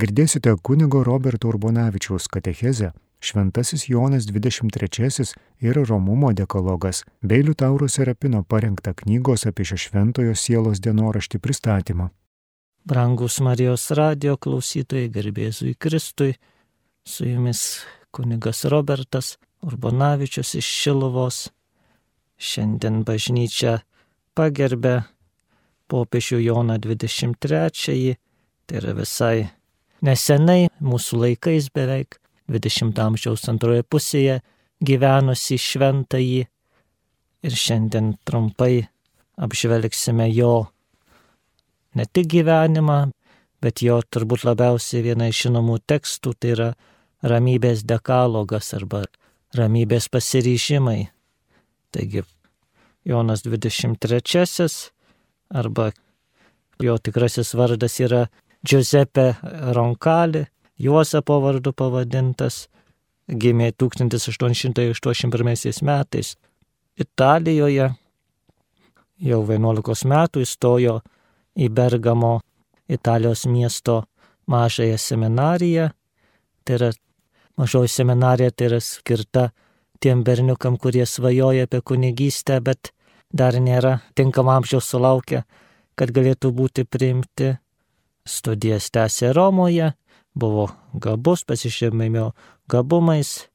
Girdėsite kunigo Roberto Urbonavičiaus katechezę Šventasis Jonas 23 ir Romumo dekologas bei Liutauro Serapino parengtą knygos apie šią šventojo sielos dienoraštį pristatymą. Brangus Marijos radio klausytojai, garbėzui Kristui, su jumis kunigas Robertas Urbonavičius iš Šilovos. Šiandien bažnyčia pagerbė popiežių Joną 23, tai yra visai nesenai, mūsų laikais beveik 20 amžiaus antroje pusėje gyvenusi šventąjį ir šiandien trumpai apžvelgsime jo ne tik gyvenimą, bet jo turbūt labiausiai viena iš žinomų tekstų tai yra ramybės dekalogas arba ramybės pasiryžimai. Taigi Jonas 23 arba jo tikrasis vardas yra Giuseppe Roncalli, Juozapo vardu pavadintas, gimė 1881 metais Italijoje, jau 11 metų įstojo į Bergamo Italijos miesto mažąją seminariją, tai yra mažoji seminarija, tai yra skirta tiem berniukam, kurie svajoja apie kunigystę, bet dar nėra tinkam amžiaus sulaukę, kad galėtų būti priimti. Studijas tęsė Romoje, buvo gabus, pasižymėjo gabumais.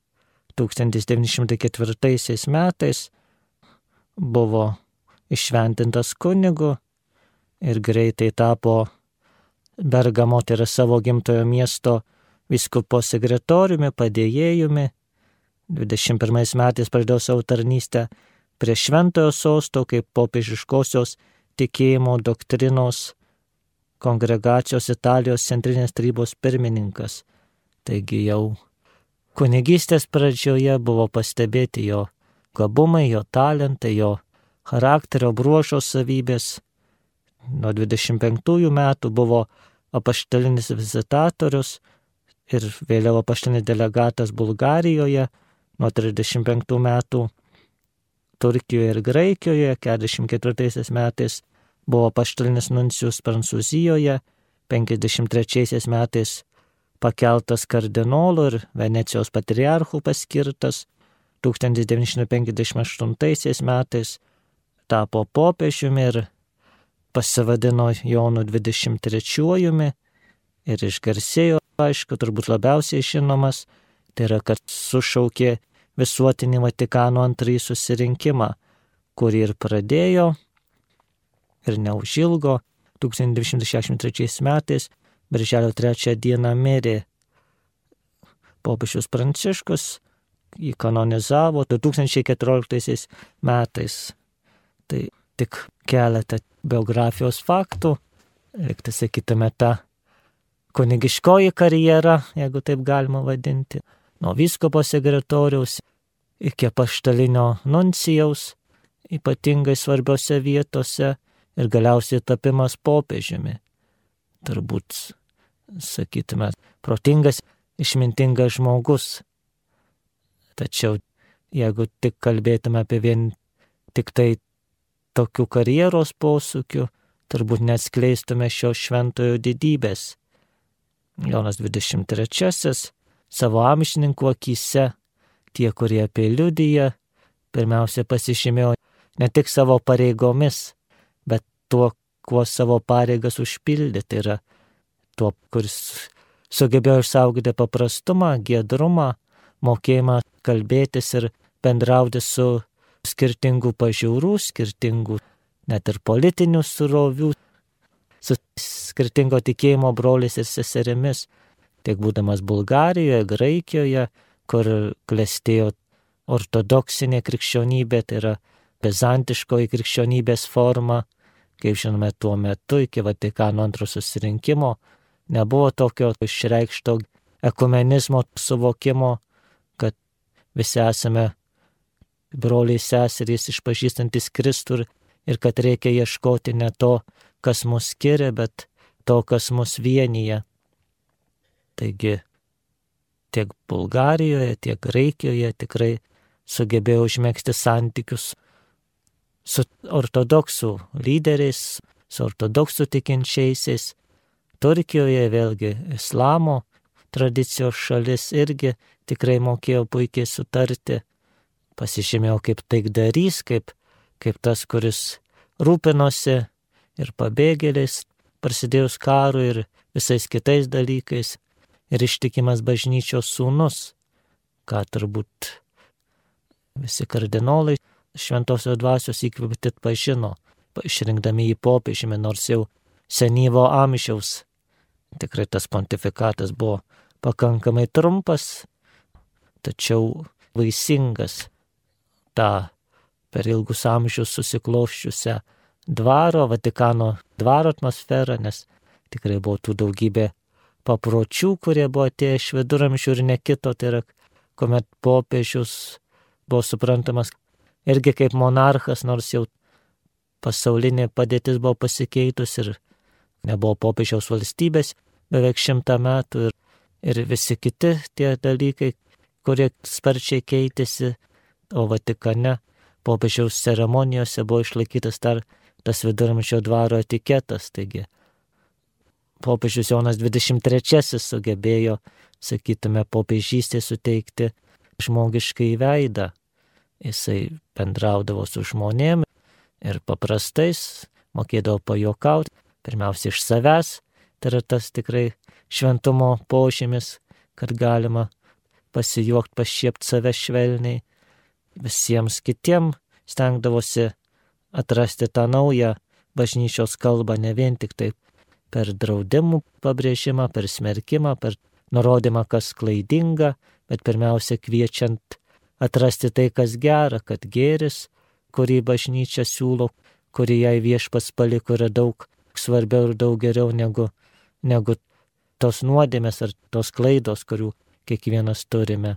1904 metais buvo išventintas kunigu ir greitai tapo Bergamo, tai yra savo gimtojo miesto viskupo sekretoriumi, padėjėjumi. 21 metais pradėjo savo tarnystę prie šventojo sosto kaip popiežiškosios tikėjimo doktrinos kongregacijos Italijos centrinės tarybos pirmininkas. Taigi jau kunigystės pradžioje buvo pastebėti jo gabumai, jo talentai, jo charakterio bruožo savybės. Nuo 25 metų buvo apaštalinis vizitatorius ir vėliau apaštalinis delegatas Bulgarijoje, nuo 35 metų Turkijoje ir Graikijoje, 44 metais buvo paštalinis nuncijus Prancūzijoje, 53 metais pakeltas kardinolu ir Venecijos patriarchų paskirtas, 1958 metais tapo popiežiumi ir pasivadino Jonu 23 ir išgarsėjo, aišku, turbūt labiausiai žinomas, tai yra, kad sušaukė visuotinį Vatikano antrąjį susirinkimą, kurį ir pradėjo ir neužilgo. 1263 metais, birželio 3 dieną mirė popiežius Pranciškus, jį kanonizavo 2014 metais. Tai tik keletą biografijos faktų, liktai sakytume, ta kunigiškoji karjera, jeigu taip galima vadinti, nuo vyskopo sekretoriaus iki paštalinio nuncijaus, ypatingai svarbiose vietose ir galiausiai tapimas popiežiumi. Turbūt, sakytume, protingas, išmintingas žmogus. Tačiau jeigu tik kalbėtume apie vien tik tai tokių karjeros posūkių, turbūt neskleistume šio šventojo didybės. Jonas 23 savo amžininkų akise, tie, kurie apie liudiją, pirmiausia pasižymėjo ne tik savo pareigomis, tuo, kuo savo pareigas užpildė, tai yra. Tuo, kuris sugebėjo išsaugoti paprastumą, giedrumą, mokėjimą kalbėtis ir bendrauti su skirtingų pažiūrų, skirtingų net ir politinių surovių, su skirtingo tikėjimo broliais ir seserimis, tiek būdamas Bulgarijoje, Graikijoje, kur klestėjo ortodoksinė krikščionybė, tai yra bizantiškoji krikščionybės forma, Kaip žinome, tuo metu iki Vatikano antro susirinkimo nebuvo tokio išreikšto ekumenizmo suvokimo, kad visi esame broliai seserys išpažįstantis Kristų ir kad reikia ieškoti ne to, kas mus skiria, bet to, kas mus vienyje. Taigi tiek Bulgarijoje, tiek Graikijoje tikrai sugebėjo užmėgsti santykius su ortodoksų lyderiais, su ortodoksų tikinčiaisiais. Turkijoje vėlgi islamo tradicijos šalis irgi tikrai mokėjo puikiai sutarti, pasižymėjo kaip taikdarys, kaip, kaip tas, kuris rūpinosi ir pabėgėliais, prasidėjus karui ir visais kitais dalykais, ir ištikimas bažnyčios sūnus, ką turbūt visi kardinolai šventosios dvasios įkvėpti pažino, išrinkdami jį popiežiumi, nors jau senyvo amžiaus. Tikrai tas pontifikatas buvo pakankamai trumpas, tačiau vaisingas tą per ilgus amžius susikloščiusią dvaro, Vatikano dvaro atmosferą, nes tikrai buvo tų daugybė papročių, kurie buvo atėję iš viduramžių ir nekito, tai yra, kuomet popiežius buvo suprantamas irgi kaip monarchas, nors jau pasaulinė padėtis buvo pasikeitus ir nebuvo popiežiaus valstybės beveik šimtą metų ir, ir visi kiti tie dalykai, kurie sparčiai keitėsi, o Vatikane popiežiaus ceremonijose buvo išlaikytas dar tas viduramžio dvaro etiketas, taigi popiežius Jonas 23 sugebėjo, sakytume, popiežystė suteikti žmogiškai veidą. Jisai bendraudavo su žmonėm ir paprastais mokėdavo pajokauti, pirmiausia iš savęs, tai yra tas tikrai šventumo požymis, kad galima pasijuokti, pašiepti save švelniai, visiems kitiems stengdavosi atrasti tą naują bažnyčios kalbą, ne vien tik taip per draudimų pabrėžimą, per smerkimą, per nurodymą, kas klaidinga, bet pirmiausia kviečiant atrasti tai, kas gera, kad gėris, kurį bažnyčia siūlo, kurį jai viešpas paliko, yra daug svarbiau ir daug geriau negu, negu tos nuodėmės ar tos klaidos, kurių kiekvienas turime.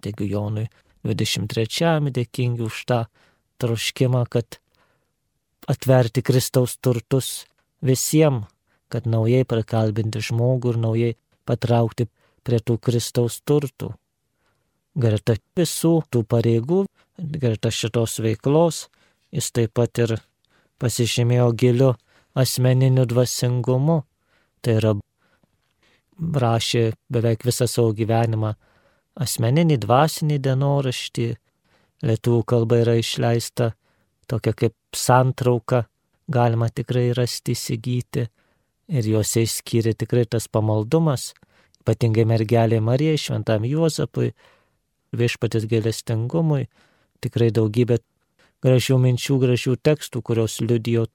Taigi Jonui 23 dėkingi už tą troškimą, kad atverti Kristaus turtus visiems, kad naujai prakalbinti žmogų ir naujai patraukti prie tų Kristaus turtų. Greta visų tų pareigų, greta šitos veiklos, jis taip pat ir pasižymėjo giliu asmeniniu dvasingumu. Tai yra rašė beveik visą savo gyvenimą asmeninį dvasinį dienoraštį. Lietuvų kalba yra išleista tokia kaip santrauka, galima tikrai rasti įsigyti. Ir juose išskyrė tikrai tas pamaldumas, ypatingai mergelė Marija, šventam Juozapui, viešpatės gailestingumui, tikrai daugybė gražių minčių, gražių tekstų, kurios liudijo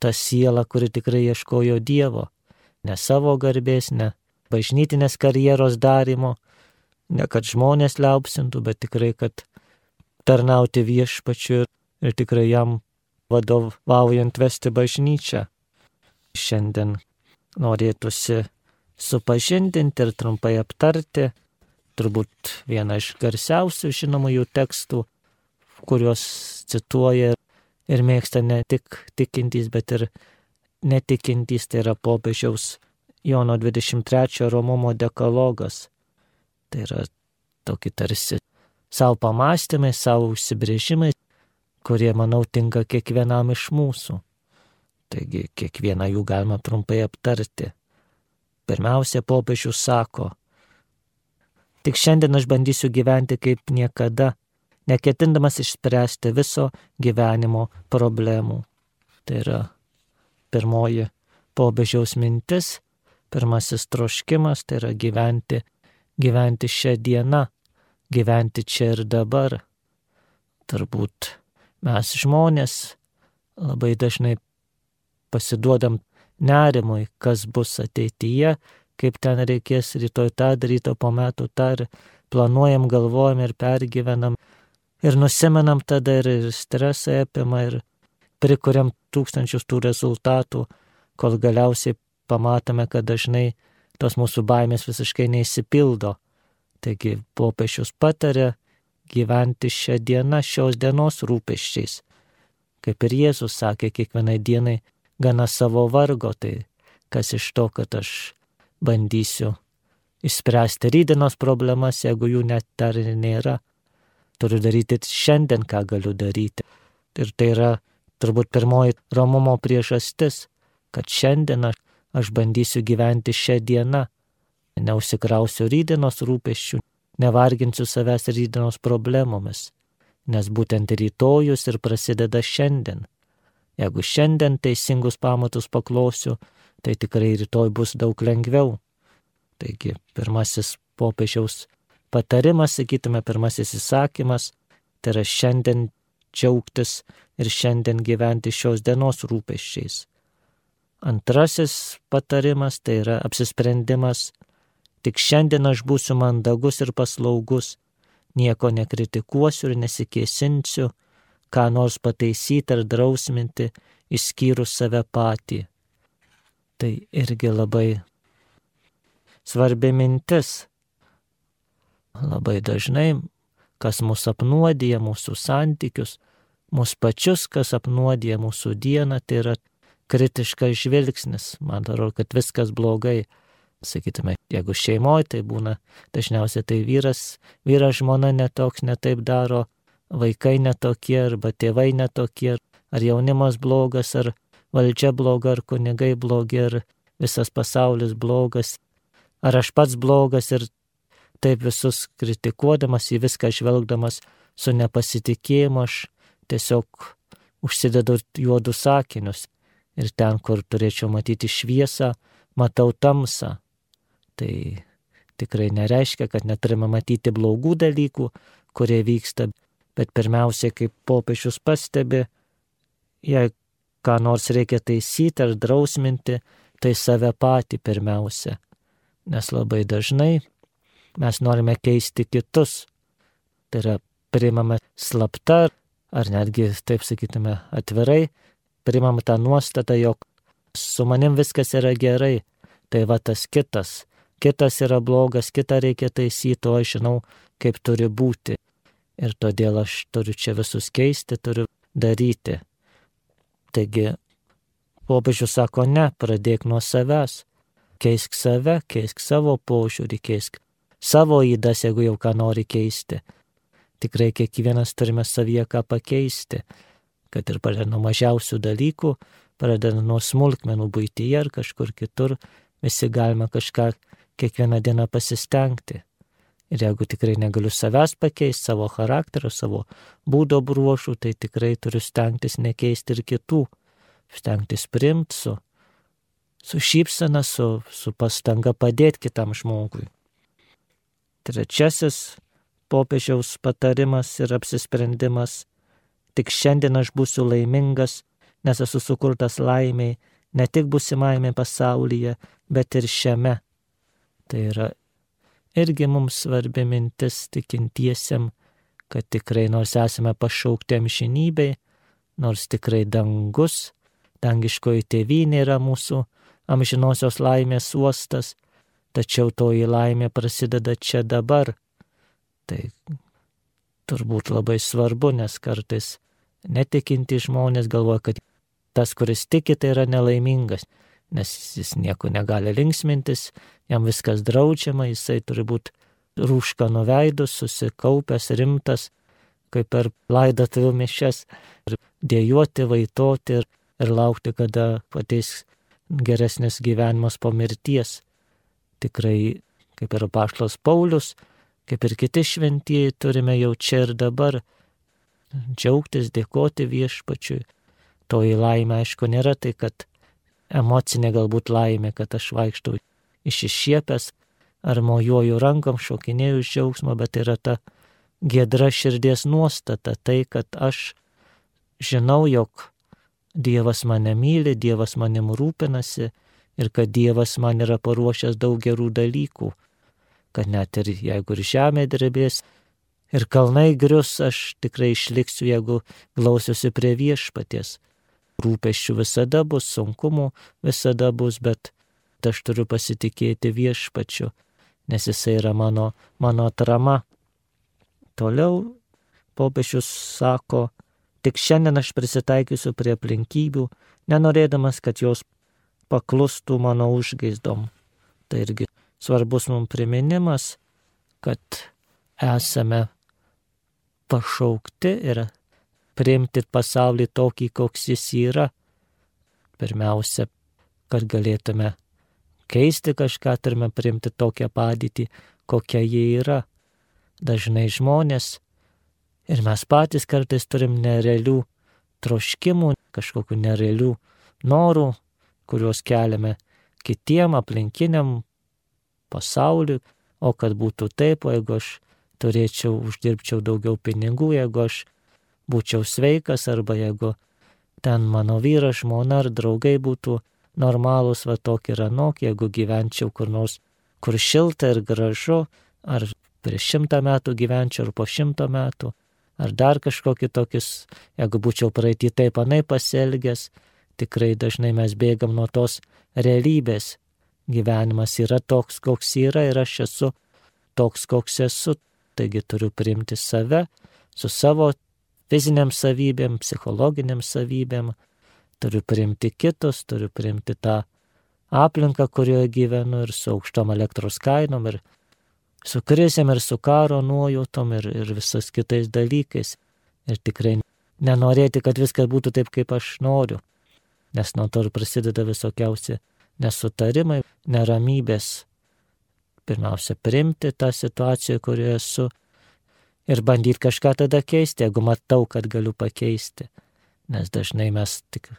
tą sielą, kuri tikrai ieškojo Dievo, ne savo garbės, ne bažnytinės karjeros darimo, ne kad žmonės liaupsintų, bet tikrai, kad tarnauti viešpačiu ir tikrai jam vadovaujant vesti bažnyčią. Šiandien norėtųsi supažindinti ir trumpai aptarti turbūt vieną iš garsiausių žinomų jų tekstų, kuriuos cituoja ir mėgsta ne tik tikintys, bet ir netikintys, tai yra popiežiaus Jono 23 Romumo dekalogas. Tai yra tokie tarsi savo pamastymai, savo užsibrėžimai, kurie, manau, tinka kiekvienam iš mūsų. Taigi kiekvieną jų galima trumpai aptarti. Pirmiausia, popiežius sako, tik šiandien aš bandysiu gyventi kaip niekada, neketindamas išspręsti viso gyvenimo problemų. Tai yra pirmoji popiežiaus mintis Pirmasis troškimas tai yra gyventi, gyventi šią dieną, gyventi čia ir dabar. Turbūt mes žmonės labai dažnai pasiduodam nerimui, kas bus ateityje, kaip ten reikės rytoj tą daryti, o po metų tą ir planuojam, galvojam ir pergyvenam. Ir nusimenam tada ir, ir stresą apima ir prikuriam tūkstančius tų rezultatų, kol galiausiai pamatome, kad dažnai tos mūsų baimės visiškai neįsipildo. Taigi popiešius patarė gyventi šią dieną šios dienos rūpeščiais. Kaip ir Jėzus sakė, kiekvienai dienai gana savo vargo, tai kas iš to, kad aš bandysiu išspręsti rydienos problemas, jeigu jų net dar nėra. Turiu daryti šiandien, ką galiu daryti. Ir tai yra turbūt pirmoji romumo priežastis, kad šiandien aš aš bandysiu gyventi šią dieną, neusikrausiu rydienos rūpeščių, nevarginsiu savęs rydienos problemomis, nes būtent rytojus ir prasideda šiandien. Jeigu šiandien teisingus pamatus paklosiu, tai tikrai rytoj bus daug lengviau. Taigi, pirmasis popiežiaus patarimas, sakytume, pirmasis įsakymas, tai yra šiandien džiaugtis ir šiandien gyventi šios dienos rūpeščiais. Antrasis patarimas tai yra apsisprendimas, tik šiandien aš būsiu mandagus ir paslaugus, nieko nekritikuosiu ir nesikėsinsiu, ką nors pataisyti ar drausminti, išskyrus save patį. Tai irgi labai svarbi mintis. Labai dažnai, kas mus apnuodija mūsų santykius, mūsų pačius, kas apnuodija mūsų dieną, tai yra kritiškas žvilgsnis. Man atrodo, kad viskas blogai. Sakytume, jeigu šeimoje tai būna, dažniausiai tai vyras, vyras žmona netoks, netaip daro, vaikai netokie, arba tėvai netokie, ar jaunimas blogas, ar valdžia bloga, ar kunigai blogi, ar visas pasaulis blogas, ar aš pats blogas ir taip visus kritikuodamas į viską žvelgdamas su nepasitikėjimu aš tiesiog užsidedu juodus sakinius ir ten, kur turėčiau matyti šviesą, matau tamsą. Tai tikrai nereiškia, kad neturime matyti blogų dalykų, kurie vyksta, bet pirmiausiai, kaip popiežius pastebi, jei ką nors reikia taisyti ar drausminti, tai save patį pirmiausia. Nes labai dažnai mes norime keisti kitus. Tai yra priimame slapta ar netgi, taip sakytume, atvirai, priimam tą nuostatą, jog su manim viskas yra gerai, tai va tas kitas, kitas yra blogas, kitą reikia taisyti, o aš žinau, kaip turi būti. Ir todėl aš turiu čia visus keisti, turiu daryti. Taigi, popiežius sako, ne, pradėk nuo savęs, keisk save, keisk savo požiūrį, keisk savo įdas, jeigu jau ką nori keisti. Tikrai kiekvienas turime savyje ką pakeisti, kad ir pradedant nuo mažiausių dalykų, pradedant nuo smulkmenų būtyje ar kažkur kitur, visi galime kažką kiekvieną dieną pasistengti. Ir jeigu tikrai negaliu savęs pakeisti, savo charakterio, savo būdo bruožų, tai tikrai turiu stengtis nekeisti ir kitų, stengtis primti su, su šypsena, su, su pastanga padėti kitam žmogui. Trečiasis popiežiaus patarimas ir apsisprendimas - tik šiandien aš būsiu laimingas, nes esu sukurtas laimiai ne tik busimajame pasaulyje, bet ir šiame. Tai yra irgi mums svarbi mintis tikintiesiam, kad tikrai nors esame pašaukti amžinybei, nors tikrai dangus, dangiškoji tėvynė yra mūsų amžinosios laimės uostas, tačiau toji laimė prasideda čia dabar. Tai turbūt labai svarbu, nes kartais netikinti žmonės galvoja, kad tas, kuris tiki, tai yra nelaimingas, nes jis nieko negali linksmintis, jam viskas draudžiama, jisai turi būti rūška nuveidus, susikaupęs, rimtas, kaip per laidotuvių mišes, ir dėjoti, vaitoti ir, ir laukti, kada ateis geresnis gyvenimas po mirties tikrai, kaip ir paštos Paulius, kaip ir kiti šventieji, turime jau čia ir dabar džiaugtis, dėkoti viešpačiui. Toji laimė, aišku, nėra tai, kad emocinė galbūt laimė, kad aš vaikštau išišiepęs ar mojuoju rankom, šokinėjau iš džiaugsmo, bet yra ta gedra širdies nuostata, tai, kad aš žinau, jog Dievas mane myli, Dievas manim rūpinasi, ir kad Dievas man yra paruošęs daug gerų dalykų, kad net ir jeigu ir žemė drebės, ir kalnai grius, aš tikrai išliksiu, jeigu glausiuosi prie viešpaties. Rūpeščių visada bus, sunkumų visada bus, bet aš turiu pasitikėti viešpačiu, nes jisai yra mano, mano atrama. Toliau popiežius sako, tik šiandien aš prisitaikysiu prie aplinkybių, nenorėdamas, kad jos paklustų mano užgaizdom. Tai irgi svarbus mums priminimas, kad esame pašaukti ir priimti pasaulį tokį, koks jis yra. Pirmiausia, kad galėtume keisti kažką, turime priimti tokią padėtį, kokia ji yra. Dažnai žmonės ir mes patys kartais turim nerealių troškimų, kažkokių nerealių norų, kuriuos keliame kitiem aplinkiniam pasauliu, o kad būtų taip, o jeigu aš turėčiau, uždirbčiau daugiau pinigų, jeigu aš būčiau sveikas arba jeigu ten mano vyras, žmona ar draugai būtų normalūs, va tokie ir anokie, jeigu gyvenčiau kur nors, kur šilta ir gražu, ar prieš šimtą metų gyvenčiau, ar po šimto metų, ar dar kažkokį tokius, jeigu būčiau praeitį taip anai pasielgęs, tikrai dažnai mes bėgam nuo tos realybės. Gyvenimas yra toks, koks yra ir aš esu toks, koks esu. Taigi turiu priimti save su savo fiziniam savybėm, psichologiniam savybėm, turiu priimti kitus, turiu priimti tą aplinką, kurioje gyvenu ir su aukštom elektros kainom ir su krizėm ir su karo nuojautom ir, ir visais kitais dalykais. Ir tikrai nenorėti, kad viskas būtų taip, kaip aš noriu nes nuo to ir prasideda visokiausi nesutarimai, neramybės. Pirmiausia, primti tą situaciją, kurioje esu ir bandyti kažką tada keisti, jeigu matau, kad galiu pakeisti. Nes dažnai mes tik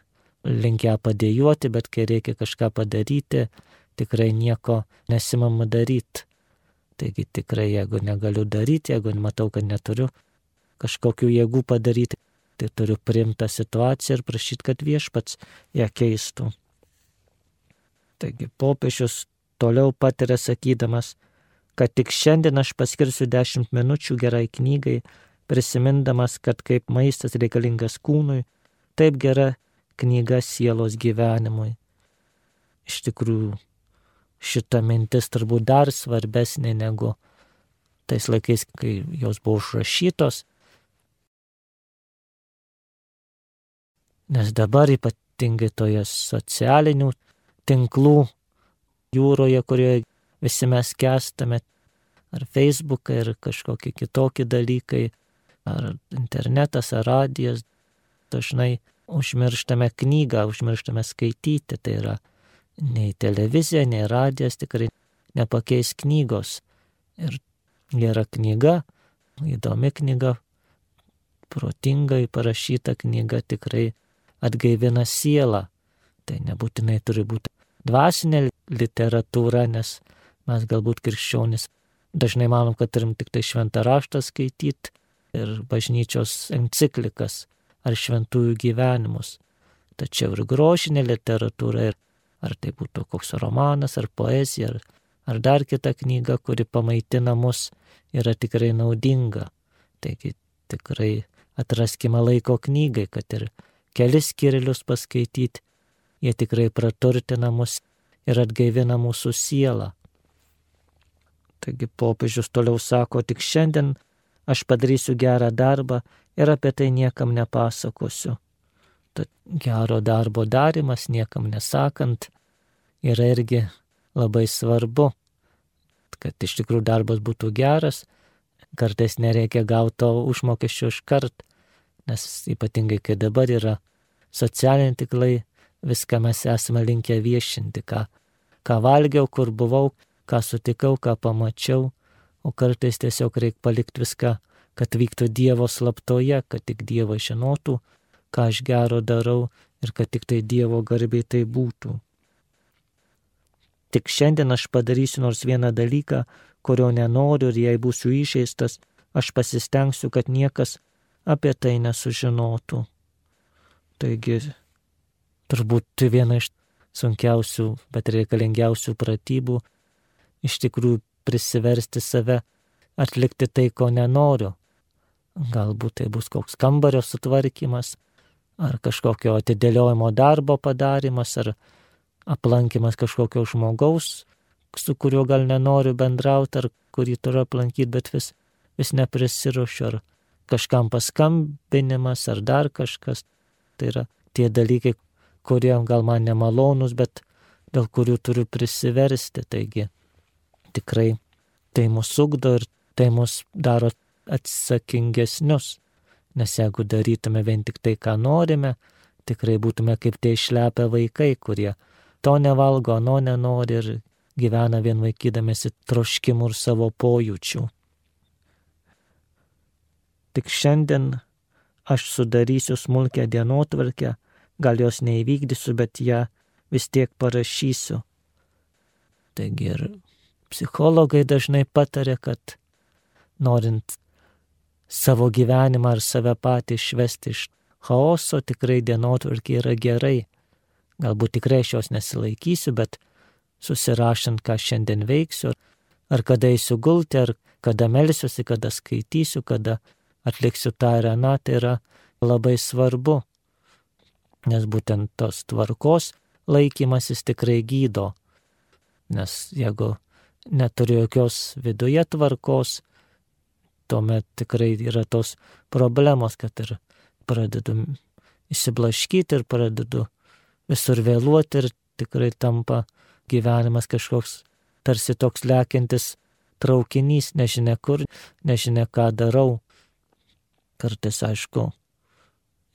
linkę padėjuoti, bet kai reikia kažką padaryti, tikrai nieko nesimama daryti. Taigi tikrai, jeigu negaliu daryti, jeigu matau, kad neturiu kažkokių jėgų padaryti, tai turiu priimtą situaciją ir prašyti, kad viešpats ją keistų. Taigi popiežius toliau patiria sakydamas, kad tik šiandien aš paskirsiu dešimt minučių gerai knygai, prisimindamas, kad kaip maistas reikalingas kūnui, taip gera knyga sielos gyvenimui. Iš tikrųjų, šita mintis turbūt dar svarbesnė negu tais laikais, kai jos buvo užrašytos, Nes dabar ypatingai toje socialinių tinklų jūroje, kurioje visi mes kestame, ar Facebookai, ar kažkokie kitokie dalykai, ar internetas, ar radijas, dažnai užmirštame knygą, užmirštame skaityti. Tai yra nei televizija, nei radijas tikrai nepakeis knygos. Ir gera knyga, įdomi knyga, protingai parašyta knyga tikrai atgaivina sielą. Tai nebūtinai turi būti dvasinė literatūra, nes mes galbūt krikščionis dažnai manom, kad turim tik tai šventą raštą skaityti ir bažnyčios enciklikas ar šventųjų gyvenimus. Tačiau ir grožinė literatūra, ir ar tai būtų koks romanas, ar poezija, ar, ar dar kita knyga, kuri pamaitina mus, yra tikrai naudinga. Taigi tikrai atraskime laiko knygai, kad ir kelis skirilius paskaityti, jie tikrai praturtina mus ir atgaivina mūsų sielą. Taigi popiežius toliau sako, tik šiandien aš padarysiu gerą darbą ir apie tai niekam nepasakosiu. Tad gero darbo darimas niekam nesakant yra irgi labai svarbu, kad iš tikrųjų darbas būtų geras, kartais nereikia gauto užmokesčio iš kart, nes ypatingai kai dabar yra socialiniai tiklai, viską mes esame linkę viešinti, ką, ką valgiau, kur buvau, ką sutikau, ką pamačiau, o kartais tiesiog reikia palikti viską, kad vyktų Dievo slaptoje, kad tik Dievas žinotų, ką aš gero darau ir kad tik tai Dievo garbiai tai būtų. Tik šiandien aš padarysiu nors vieną dalyką, kurio nenoriu ir jei būsiu išeistas, aš pasistengsiu, kad niekas apie tai nesužinotų. Taigi turbūt viena iš sunkiausių, bet reikalingiausių pratybų iš tikrųjų prisiversti save atlikti tai, ko nenoriu. Galbūt tai bus koks kambario sutvarkymas, ar kažkokio atidėliojimo darbo padarimas, ar aplankimas kažkokio žmogaus, su kuriuo gal nenoriu bendrauti, ar kurį turiu aplankyti, bet vis, vis neprisiruošiu, ar kažkam paskambinimas, ar dar kažkas tai yra tie dalykai, kurie gal man nemalonus, bet dėl kurių turiu prisiversti. Taigi tikrai tai mus ugdo ir tai mus daro atsakingesnius. Nes jeigu darytume vien tik tai, ką norime, tikrai būtume kaip tie išlepę vaikai, kurie to nevalgo, ano nenori ir gyvena vien vaikydamėsi troškimų ir savo pojūčių. Tik šiandien aš sudarysiu smulkę dienotvarkę, gal jos neįvykdysiu, bet ją vis tiek parašysiu. Taigi ir psichologai dažnai patarė, kad norint savo gyvenimą ar save patį išvesti iš chaoso, tikrai dienotvarkė yra gerai. Galbūt tikrai aš jos nesilaikysiu, bet susirašant, ką šiandien veiksiu, ar kada eisiu gulti, ar kada melsiuosi, kada skaitysiu, kada atliksiu tą ir aną, tai yra labai svarbu. Nes būtent tos tvarkos laikymasis tikrai gydo. Nes jeigu neturiu jokios viduje tvarkos, tuomet tikrai yra tos problemos, kad ir pradedu įsiblaškyti ir pradedu visur vėluoti ir tikrai tampa gyvenimas kažkoks tarsi toks lekiantis traukinys, nežinia kur, nežinia ką darau. Kartais aišku,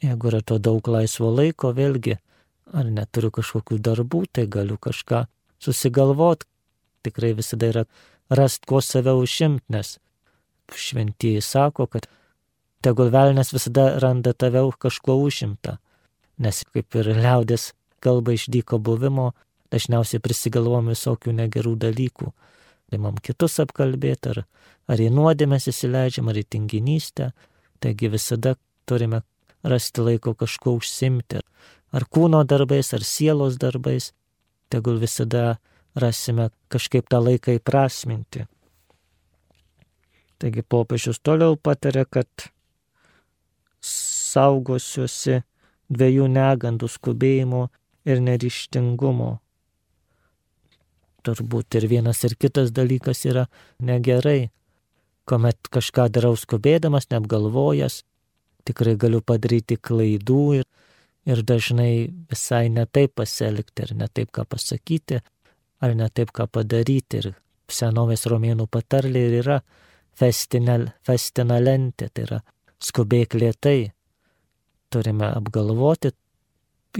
jeigu yra to daug laisvo laiko, vėlgi, ar neturiu kažkokių darbų, tai galiu kažką susigalvot. Tikrai visada yra rast, kuo save užimt, nes šventieji sako, kad tegul velnės visada randa tave kažkuo užimta. Nes kaip ir liaudės kalba iš dyko buvimo, dažniausiai prisigalvom visokių negerų dalykų. Imam kitus apkalbėti, ar, ar į nuodėmės įsileidžiam, ar į tinginystę. Taigi visada turime rasti laiko kažkuo užsimti. Ar kūno darbais, ar sielos darbais. Tegul visada rasime kažkaip tą laiką įprasminti. Taigi popiežius toliau patarė, kad saugosiuosi dviejų negandų skubėjimo ir nerištingumo. Turbūt ir vienas ir kitas dalykas yra negerai, kuomet kažką darau skubėdamas, neapgalvojęs, tikrai galiu padaryti klaidų ir, ir dažnai visai netaip pasielgti, ir netaip ką pasakyti, ar netaip ką padaryti. Ir senovės romėnų patarlė ir yra festinal, festinalentė, tai yra skubėk lietai. Turime apgalvoti,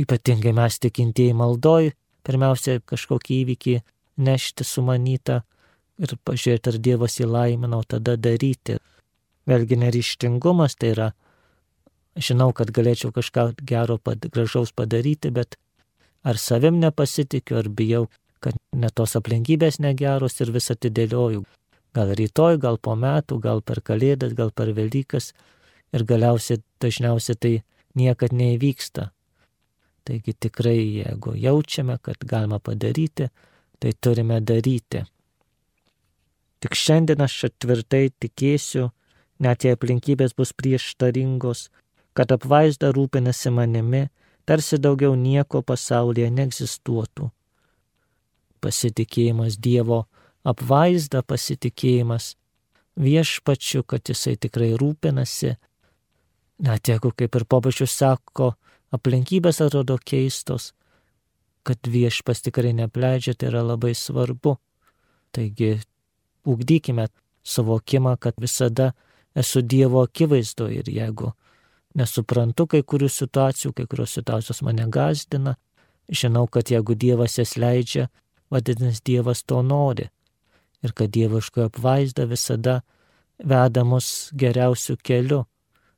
ypatingai mes tikintieji maldoj, pirmiausia kažkokį įvykį nešti sumanytą ir pažiūrėti, ar Dievas įlaimino, tada daryti. Vėlgi neryštingumas tai yra, žinau, kad galėčiau kažką gero, pad, gražaus padaryti, bet ar savim nepasitikiu, ar bijau, kad netos aplinkybės negeros ir vis atidėlioju. Gal rytoj, gal po metų, gal per kalėdas, gal per Velykas ir galiausiai dažniausiai tai niekad neįvyksta. Taigi tikrai, jeigu jaučiame, kad galima padaryti, tai turime daryti. Tik šiandien aš tvirtai tikėsiu, net jei aplinkybės bus prieštaringos, kad apvaizda rūpinasi manimi, tarsi daugiau nieko pasaulyje neegzistuotų. Pasitikėjimas Dievo apvaizda pasitikėjimas viešpačiu, kad jisai tikrai rūpinasi. Net jeigu, kaip ir pobačius sako, aplinkybės atrodo keistos, kad viešpas tikrai nepleidžia, tai yra labai svarbu. Taigi, ugdykime suvokimą, kad visada esu Dievo akivaizdo ir jeigu nesuprantu kai kurių situacijų, kai kurios situacijos mane gazdina, žinau, kad jeigu Dievas jas leidžia, vadinasi Dievas to nori ir kad dieviškoji apvaizda visada veda mus geriausių kelių.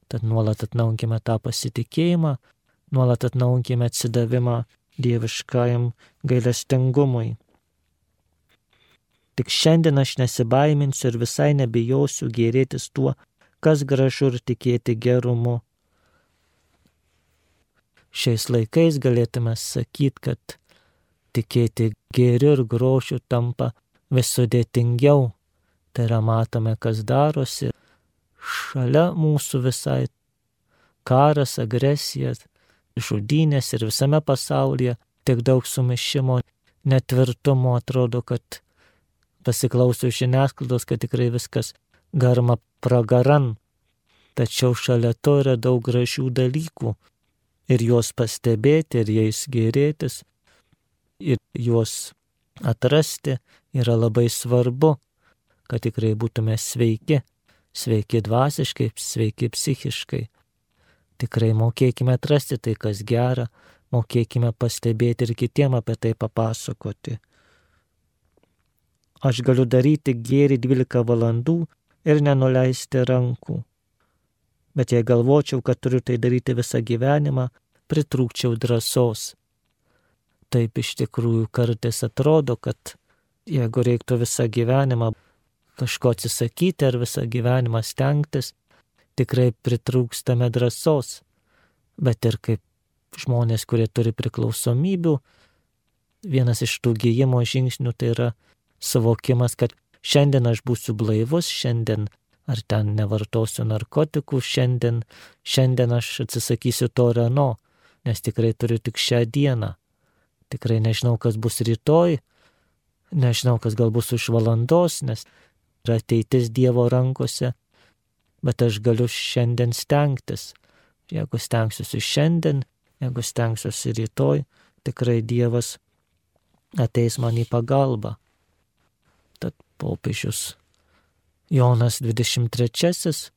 Tad nuolat atnaujinkime tą pasitikėjimą, nuolat atnaujinkime atsidavimą dieviškajam gailestingumui. Tik šiandien aš nesibaiminsiu ir visai nebijosiu gėrėtis tuo, kas gražu ir tikėti gerumu. Šiais laikais galėtume sakyti, kad tikėti gėriu ir grošiu tampa vis sudėtingiau. Tai yra matome, kas darosi. Šalia mūsų visai karas, agresija, žudynės ir visame pasaulyje tiek daug sumišimo, netvirtumo atrodo, kad pasiklausiau žiniasklaidos, kad tikrai viskas garma pragaran. Tačiau šalia to yra daug gražių dalykų. Ir juos pastebėti, ir jais gėrėtis, ir juos atrasti yra labai svarbu, kad tikrai būtume sveiki, sveiki dvasiškai, sveiki psichiškai. Tikrai mokėkime atrasti tai, kas gera, mokėkime pastebėti ir kitiem apie tai papasakoti. Aš galiu daryti gėrį 12 valandų ir nenuleisti rankų. Bet jei galvočiau, kad turiu tai daryti visą gyvenimą, pritrūkčiau drąsos. Taip iš tikrųjų kartais atrodo, kad jeigu reiktų visą gyvenimą kažko atsisakyti ar visą gyvenimą stengtis, tikrai pritrūkstame drąsos. Bet ir kaip žmonės, kurie turi priklausomybių, vienas iš tų gyjimo žingsnių tai yra suvokimas, kad šiandien aš būsiu blaivus, šiandien ar ten nevartosiu narkotikų, šiandien, šiandien aš atsisakysiu to ar ano, nes tikrai turiu tik šią dieną. Tikrai nežinau, kas bus rytoj, nežinau, kas gal bus už valandos, nes yra ateitis Dievo rankose, bet aš galiu šiandien stengtis. Jeigu stengsiuosi šiandien, jeigu stengsiuosi rytoj, tikrai Dievas ateis man į pagalbą. Tad popiežius Jonas 23,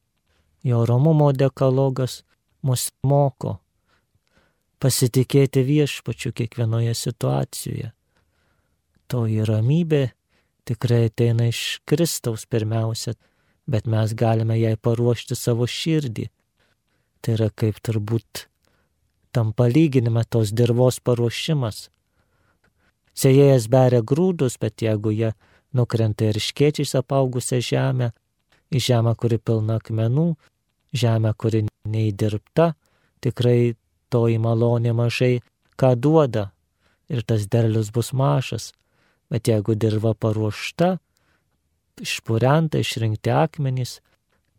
jo romumo dekalogas mus moko pasitikėti viešpačiu kiekvienoje situacijoje. Toji ramybė tikrai ateina iš Kristaus pirmiausia, bet mes galime jai paruošti savo širdį. Tai yra kaip turbūt tam palyginime tos dirvos paruošimas. Sėjėjas beria grūdus, bet jeigu jie nukrenta ir iškiečiais apaugusią žemę, į žemę, kuri pilna akmenų, žemę, kuri neįdirbta, tikrai toji malonė mažai ką duoda ir tas derlius bus mažas, bet jeigu dirba paruošta, išpurenta, išrinkti akmenys,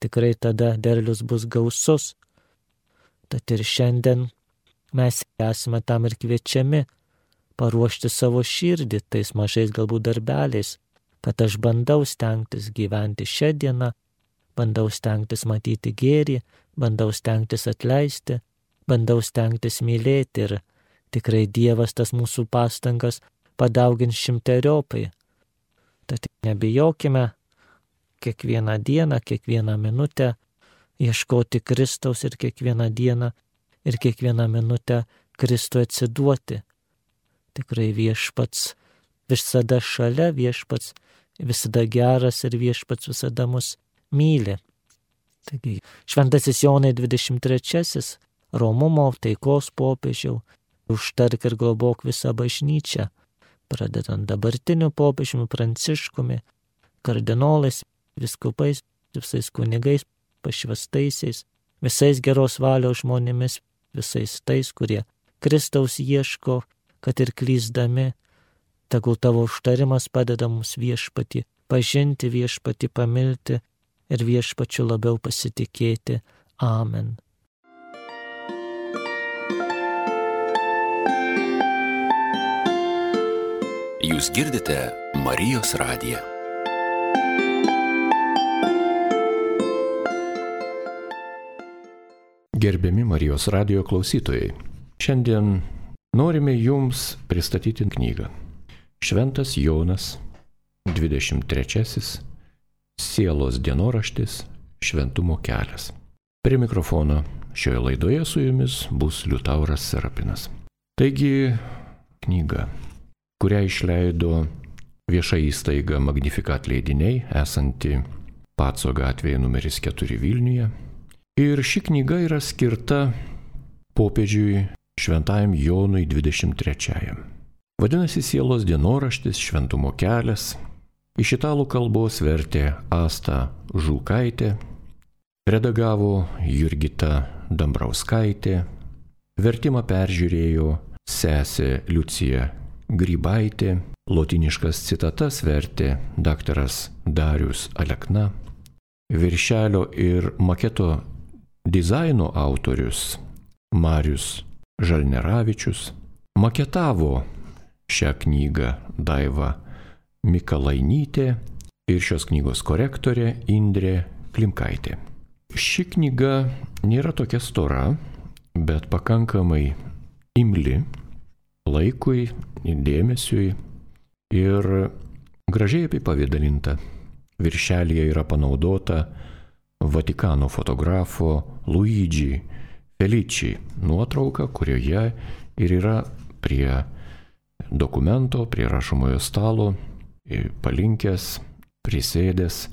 tikrai tada derlius bus gausus. Tad ir šiandien mes esame tam ir kviečiami paruošti savo širdį tais mažais galbūt darbeliais, kad aš bandau stengtis gyventi šią dieną, bandau stengtis matyti gėrį, bandau stengtis atleisti, bandau stengtis mylėti ir tikrai Dievas tas mūsų pastangas padaugins šimteriopai. Tad nebijokime kiekvieną dieną, kiekvieną minutę ieškoti Kristaus ir kiekvieną dieną ir kiekvieną minutę Kristui atsiduoti. Tikrai viešpats visada šalia, viešpats visada geras ir viešpats visada mus myli. Taigi, šventasis Jonai 23, Romumo taikos popiežiau, užtark ir globok visą bažnyčią, pradedant dabartiniu popiežiumi Pranciškumi, kardinolais, viskupais, visais kunigais, pašvestaisiais, visais geros valios žmonėmis, visais tais, kurie Kristaus ieško, kad ir klyzdami, tegul tavo užtarimas padeda mums viešpati pažinti, viešpati pamilti ir viešpačiu labiau pasitikėti. Amen. Jūs girdite Marijos radiją. Gerbiami Marijos radijo klausytojai, šiandien norime Jums pristatyti knygą. Šventas Jonas, 23. Sielos dienoraštis, šventumo kelias. Prie mikrofono šioje laidoje su Jumis bus Liutauras Serapinas. Taigi, knyga, kurią išleido vieša įstaiga Magnificat leidiniai, esanti Paco gatvėje numeris 4 Vilniuje, Ir ši knyga yra skirta popiežiui šventajam Jonui 23. Vadinasi Sielos dienoraštis Šventumo kelias. Iš italų kalbos vertė Asta Žulkaitė, redagavo Jurgita Dambrauskaitė, vertimą peržiūrėjo sesė Liucija Grybaitė, lotiniškas citatas vertė daktaras Darius Alekna, viršelio ir maketo Dizaino autorius Marius Žalneravičius maketavo šią knygą Daiva Mikalainytė ir šios knygos korektorė Indrė Klimkaitė. Ši knyga nėra tokia stora, bet pakankamai imli laikui, dėmesiui ir gražiai apipavydalinta. Viršelėje yra panaudota Vatikano fotografo Luigi Felici nuotrauka, kurioje ir yra prie dokumento, prie rašomojo stalo, palinkęs, prisėdęs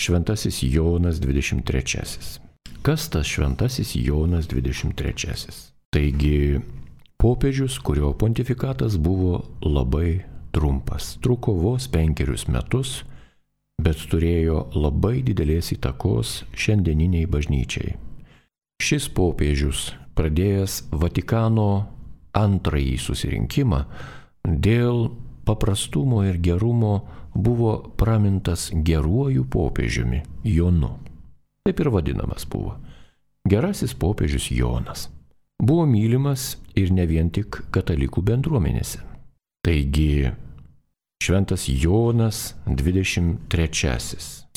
Šventasis Jonas 23. Kas tas Šventasis Jonas 23? Taigi popiežius, kurio pontifikatas buvo labai trumpas, truko vos penkerius metus, bet turėjo labai didelės įtakos šiandieniniai bažnyčiai. Šis popiežius, pradėjęs Vatikano antrąjį susirinkimą, dėl paprastumo ir gerumo buvo pramintas geruoju popiežiumi Jonu. Taip ir vadinamas buvo. Gerasis popiežius Jonas. Buvo mylimas ir ne vien tik katalikų bendruomenėse. Taigi, šventas Jonas 23.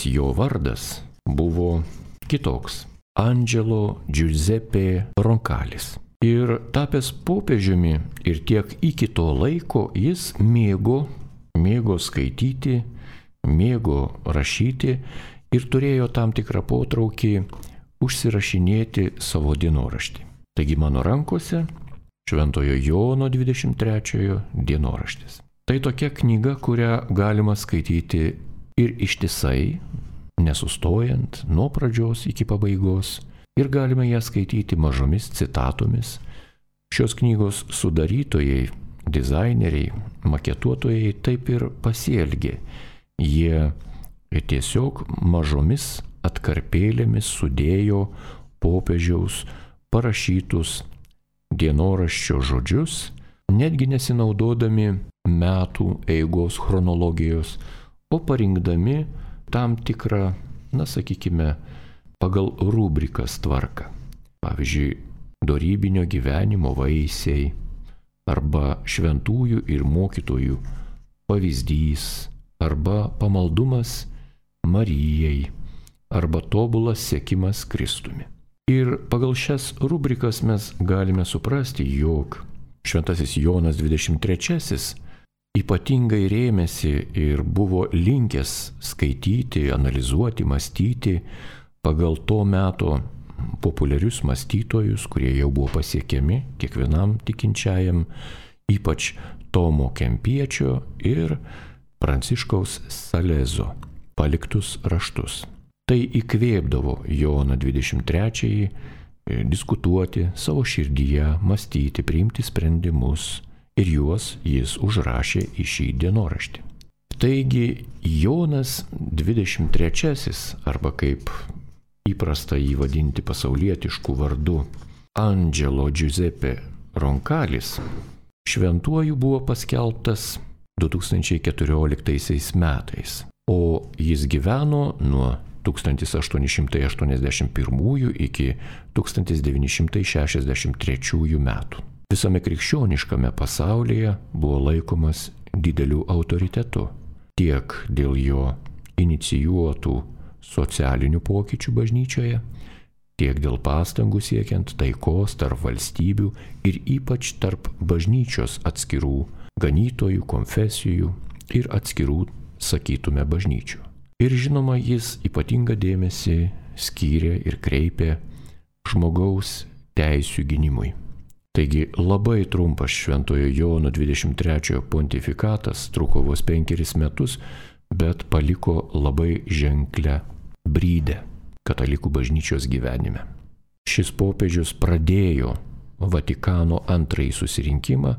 Jo vardas buvo kitoks - Angelo Giuseppe Ronkalis. Ir tapęs popiežiumi ir tiek iki to laiko jis mėgo, mėgo skaityti, mėgo rašyti ir turėjo tam tikrą potraukį užsirašinėti savo dienoraštį. Taigi mano rankose Šventojo Jono 23 dienoraštis. Tai tokia knyga, kurią galima skaityti ir ištisai, nesustojant nuo pradžios iki pabaigos, ir galime ją skaityti mažomis citatomis. Šios knygos sudarytojai, dizaineriai, maketuotojai taip ir pasielgė. Jie tiesiog mažomis atkarpėlėmis sudėjo popiežiaus parašytus dienoraščio žodžius, netgi nesinaudodami metų eigos chronologijos, o parinkdami tam tikrą, na sakykime, pagal rubrikas tvarką. Pavyzdžiui, darybinio gyvenimo vaisiai arba šventųjų ir mokytojų pavyzdys arba pamaldumas Marijai, arba tobulas sėkimas Kristumi. Ir pagal šias rubrikas mes galime suprasti, jog Šventasis Jonas 23 ypatingai rėmėsi ir buvo linkęs skaityti, analizuoti, mąstyti pagal to meto populiarius mąstytojus, kurie jau buvo pasiekiami kiekvienam tikinčiajam, ypač Tomo Kempiečio ir Pranciškaus Salezo paliktus raštus. Tai įkvėpdavo Joną 23-ąjį e, diskutuoti savo širdyje, mąstyti, priimti sprendimus ir juos jis užrašė į šį dienoraštį. Taigi Jonas 23-asis, arba kaip įprasta jį vadinti pasaulietiškų vardų, Angelo Giuseppe Ronkalis, šventuoju buvo paskelbtas 2014 metais, o jis gyveno nuo 1881 iki 1963 metų. Visame krikščioniškame pasaulyje buvo laikomas dideliu autoritetu tiek dėl jo inicijuotų socialinių pokyčių bažnyčioje, tiek dėl pastangų siekiant taikos tarp valstybių ir ypač tarp bažnyčios atskirų ganytojų, konfesijų ir atskirų, sakytume, bažnyčių. Ir žinoma, jis ypatingą dėmesį skyrė ir kreipė žmogaus teisų gynimui. Taigi labai trumpas Šventojo Jono 23 pontifikatas truko vos penkeris metus, bet paliko labai ženklę brydę katalikų bažnyčios gyvenime. Šis popiežius pradėjo Vatikano antrąjį susirinkimą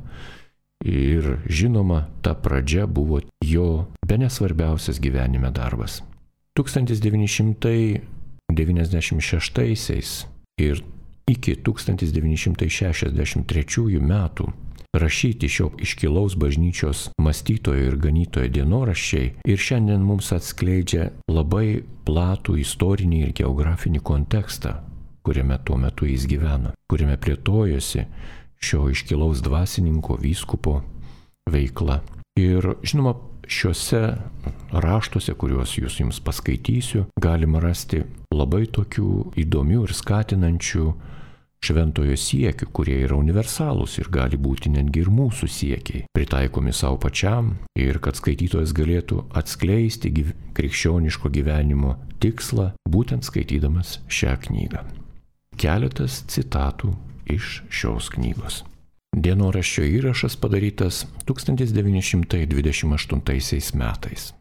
Ir žinoma, ta pradžia buvo jo be nesvarbiausias gyvenime darbas. 1996 ir iki 1963 metų rašyti šio iškilaus bažnyčios mąstytojo ir ganytojo dienoraščiai ir šiandien mums atskleidžia labai platų istorinį ir geografinį kontekstą, kuriame tuo metu jis gyveno, kuriame plėtojosi šio iškilaus dvasininko vyskupo veikla. Ir žinoma, šiuose raštuose, kuriuos jūs jums paskaitysiu, galima rasti labai tokių įdomių ir skatinančių šventojo siekių, kurie yra universalūs ir gali būti netgi ir mūsų siekiai, pritaikomi savo pačiam ir kad skaitytojas galėtų atskleisti gyv krikščioniško gyvenimo tikslą, būtent skaitydamas šią knygą. Keletas citatų iš šios knygos. Dienoraščio įrašas padarytas 1928 metais.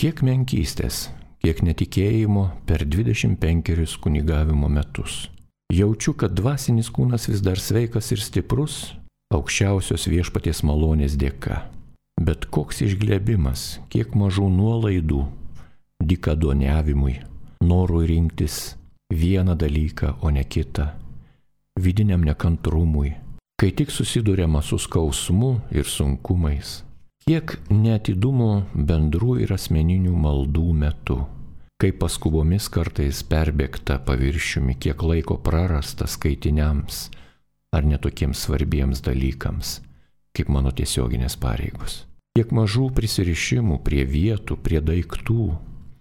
Kiek menkystės, kiek netikėjimo per 25 kunigavimo metus. Jaučiu, kad dvasinis kūnas vis dar sveikas ir stiprus, aukščiausios viešpaties malonės dėka. Bet koks išglebimas, kiek mažų nuolaidų, dikadoniavimui, norui rinktis vieną dalyką, o ne kitą, vidiniam nekantrumui, kai tik susidurėma su skausmu ir sunkumais, kiek netidumo bendrų ir asmeninių maldų metu kaip paskubomis kartais perbėgta paviršiumi, kiek laiko prarasta skaitiniams ar netokiems svarbiems dalykams, kaip mano tiesioginės pareigos. Kiek mažų prisirišimų prie vietų, prie daiktų,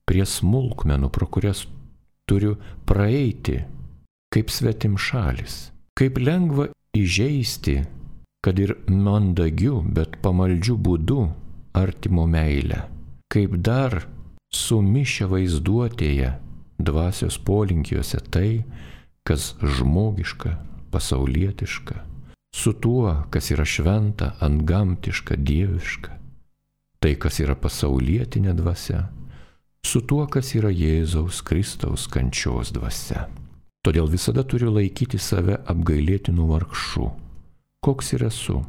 prie smulkmenų, pro kurias turiu praeiti, kaip svetim šalis. Kaip lengva įžeisti, kad ir mandagiu, bet pamaldžiu būdu artimo meilę. Kaip dar sumišę vaizduotėje, dvasios polinkiuose tai, kas žmogiška, pasaulietiška, su tuo, kas yra šventa, antgamtiška, dieviška, tai, kas yra pasaulietinė dvasia, su tuo, kas yra Jėzaus Kristaus kančios dvasia. Todėl visada turiu laikyti save apgailėtinų vargšų. Koks ir esu,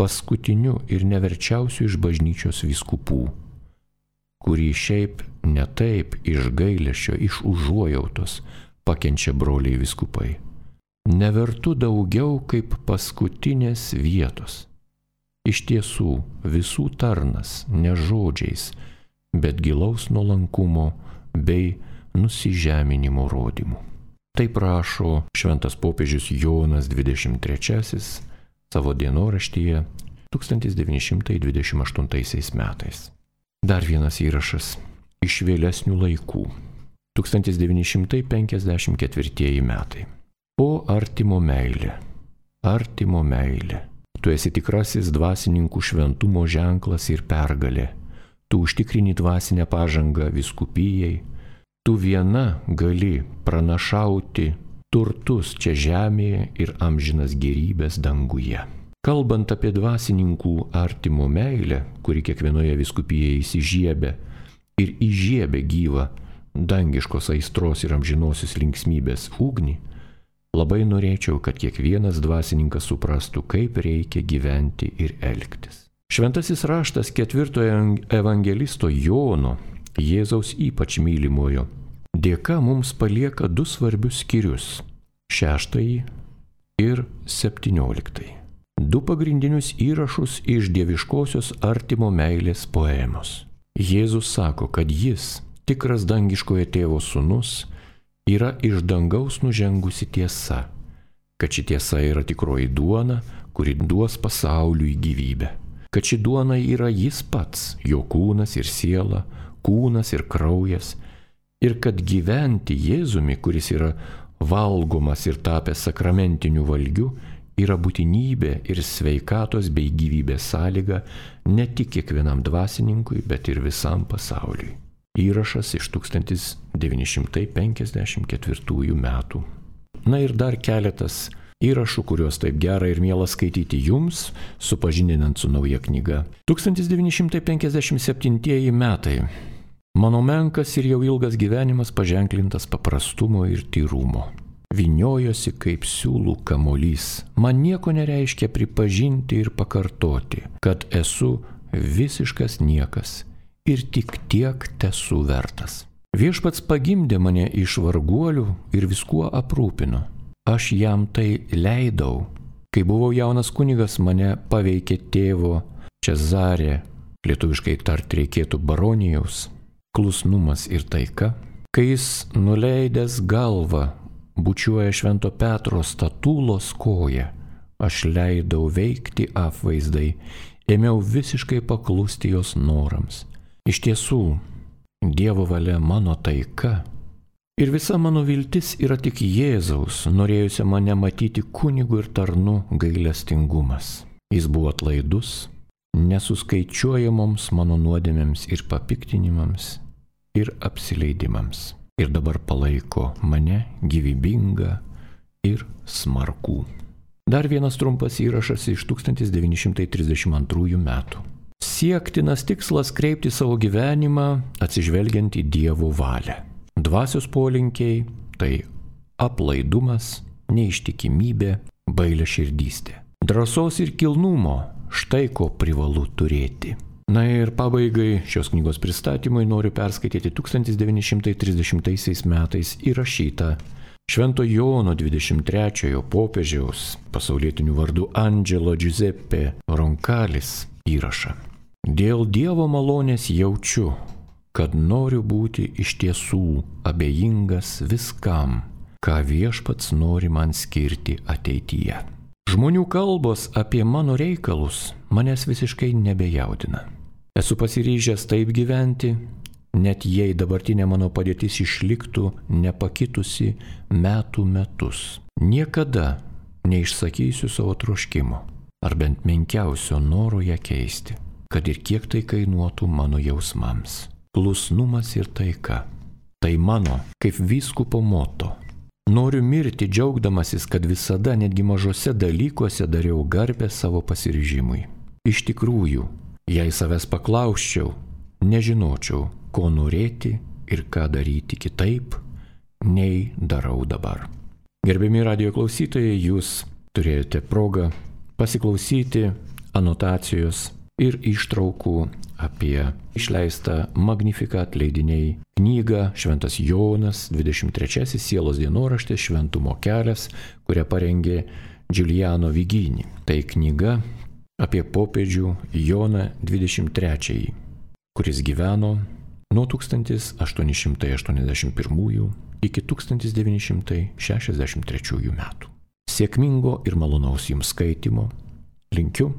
paskutiniu ir neverčiausiu iš bažnyčios viskupų kurį šiaip ne taip iš gailėšio, iš užuojautos pakenčia broliai viskupai. Nevertu daugiau kaip paskutinės vietos. Iš tiesų visų tarnas ne žodžiais, bet gilaus nuolankumo bei nusižeminimo rodymų. Tai prašo šventas popiežius Jonas 23 savo dienoraštyje 1928 metais. Dar vienas įrašas iš vėlesnių laikų. 1954 metai. O artimo meilė. Artimo meilė. Tu esi tikrasis dvasininkų šventumo ženklas ir pergalė. Tu užtikrini dvasinę pažangą viskupijai. Tu viena gali pranašauti turtus čia žemėje ir amžinas gerybės danguje. Kalbant apie dvasininkų artimo meilę, kuri kiekvienoje viskupijoje įsižiebė ir įžiebė gyvą dangiškos aistros ir amžinosios linksmybės ugnį, labai norėčiau, kad kiekvienas dvasininkas suprastų, kaip reikia gyventi ir elgtis. Šventasis raštas ketvirtojo evangelisto Jono, Jėzaus ypač mylimojo, dėka mums palieka du svarbius skyrius - šeštąjį ir septynioliktąjį du pagrindinius įrašus iš dieviškosios artimo meilės poemos. Jėzus sako, kad jis, tikras dangiškojo tėvo sūnus, yra iš dangaus nužengusi tiesa, kad ši tiesa yra tikroji duona, kuri duos pasauliui gyvybę, kad ši duona yra jis pats, jo kūnas ir siela, kūnas ir kraujas, ir kad gyventi Jėzumi, kuris yra valgomas ir tapęs sakramentiniu valgiu, yra būtinybė ir sveikatos bei gyvybės sąlyga ne tik kiekvienam dvasininkui, bet ir visam pasauliui. Įrašas iš 1954 metų. Na ir dar keletas įrašų, kuriuos taip gera ir miela skaityti jums, supažininant su nauja knyga. 1957 metai. Mano menkas ir jau ilgas gyvenimas paženklintas paprastumo ir tyrumo viniojosi kaip siūlų kamolys. Man nieko nereiškia pripažinti ir pakartoti, kad esu visiškas niekas ir tik tiek tesu vertas. Viešpats pagimdė mane iš varguolių ir viskuo aprūpino. Aš jam tai leidau. Kai buvau jaunas kunigas, mane paveikė tėvo Čezarė, lietuviškai tart reikėtų baronijaus, klusnumas ir taika. Kai jis nuleidęs galvą bučiuoja Švento Petro statulos koją. Aš leidau veikti apvaizdai, ėmiau visiškai paklusti jos norams. Iš tiesų, Dievo valia mano taika. Ir visa mano viltis yra tik Jėzaus, norėjusi mane matyti kunigu ir tarnu gailestingumas. Jis buvo atlaidus, nesuskaičiuojamoms mano nuodėmėms ir papiktinimams ir apsileidimams ir dabar palaiko mane gyvybingą ir smarkų. Dar vienas trumpas įrašas iš 1932 metų. Siektinas tikslas kreipti savo gyvenimą atsižvelgiant į Dievo valią. Dvasios polinkiai - tai aplaidumas, neištikimybė, bailė širdystė. Drąsos ir kilnumo - štai ko privalu turėti. Na ir pabaigai šios knygos pristatymui noriu perskaityti 1930 metais įrašytą Švento Jono 23-ojo popiežiaus pasaulietinių vardų Angelo Giuseppe Ronkalis įrašą. Dėl Dievo malonės jaučiu, kad noriu būti iš tiesų abejingas viskam, ką viešpats nori man skirti ateityje. Žmonių kalbos apie mano reikalus manęs visiškai nebejaudina. Esu pasiryžęs taip gyventi, net jei dabartinė mano padėtis išliktų nepakitusi metų metus. Niekada neišsakysiu savo troškimo, ar bent menkiausio noro ją keisti, kad ir kiek tai kainuotų mano jausmams. Klusnumas ir taika. Tai mano, kaip vyskupo moto. Noriu mirti džiaugdamasis, kad visada netgi mažose dalykuose dariau garbę savo pasiryžimui. Iš tikrųjų, jei savęs paklausčiau, nežinočiau, ko norėti ir ką daryti kitaip, nei darau dabar. Gerbiami radio klausytojai, jūs turėjote progą pasiklausyti anotacijos ir ištraukų apie išleistą Magnificat leidiniai knygą Šventas Jonas 23 sielos dienoraštis Šventumo kelias, kurią parengė Giuliano Viginį. Tai knyga apie popiežių Joną 23 kuris gyveno nuo 1881 iki 1963 metų. Sėkmingo ir malonaus jums skaitimo linkiu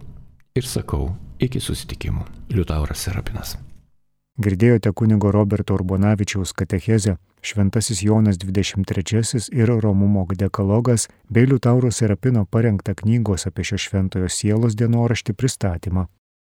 ir sakau iki susitikimų. Liutauras Serapinas. Girdėjote kunigo Roberto Urbonavičiaus katechezę Šventasis Jonas 23 ir Romumo dekalogas bei Liutauro Serapino parengtą knygos apie šio šventojo sielos dienoraštį pristatymą.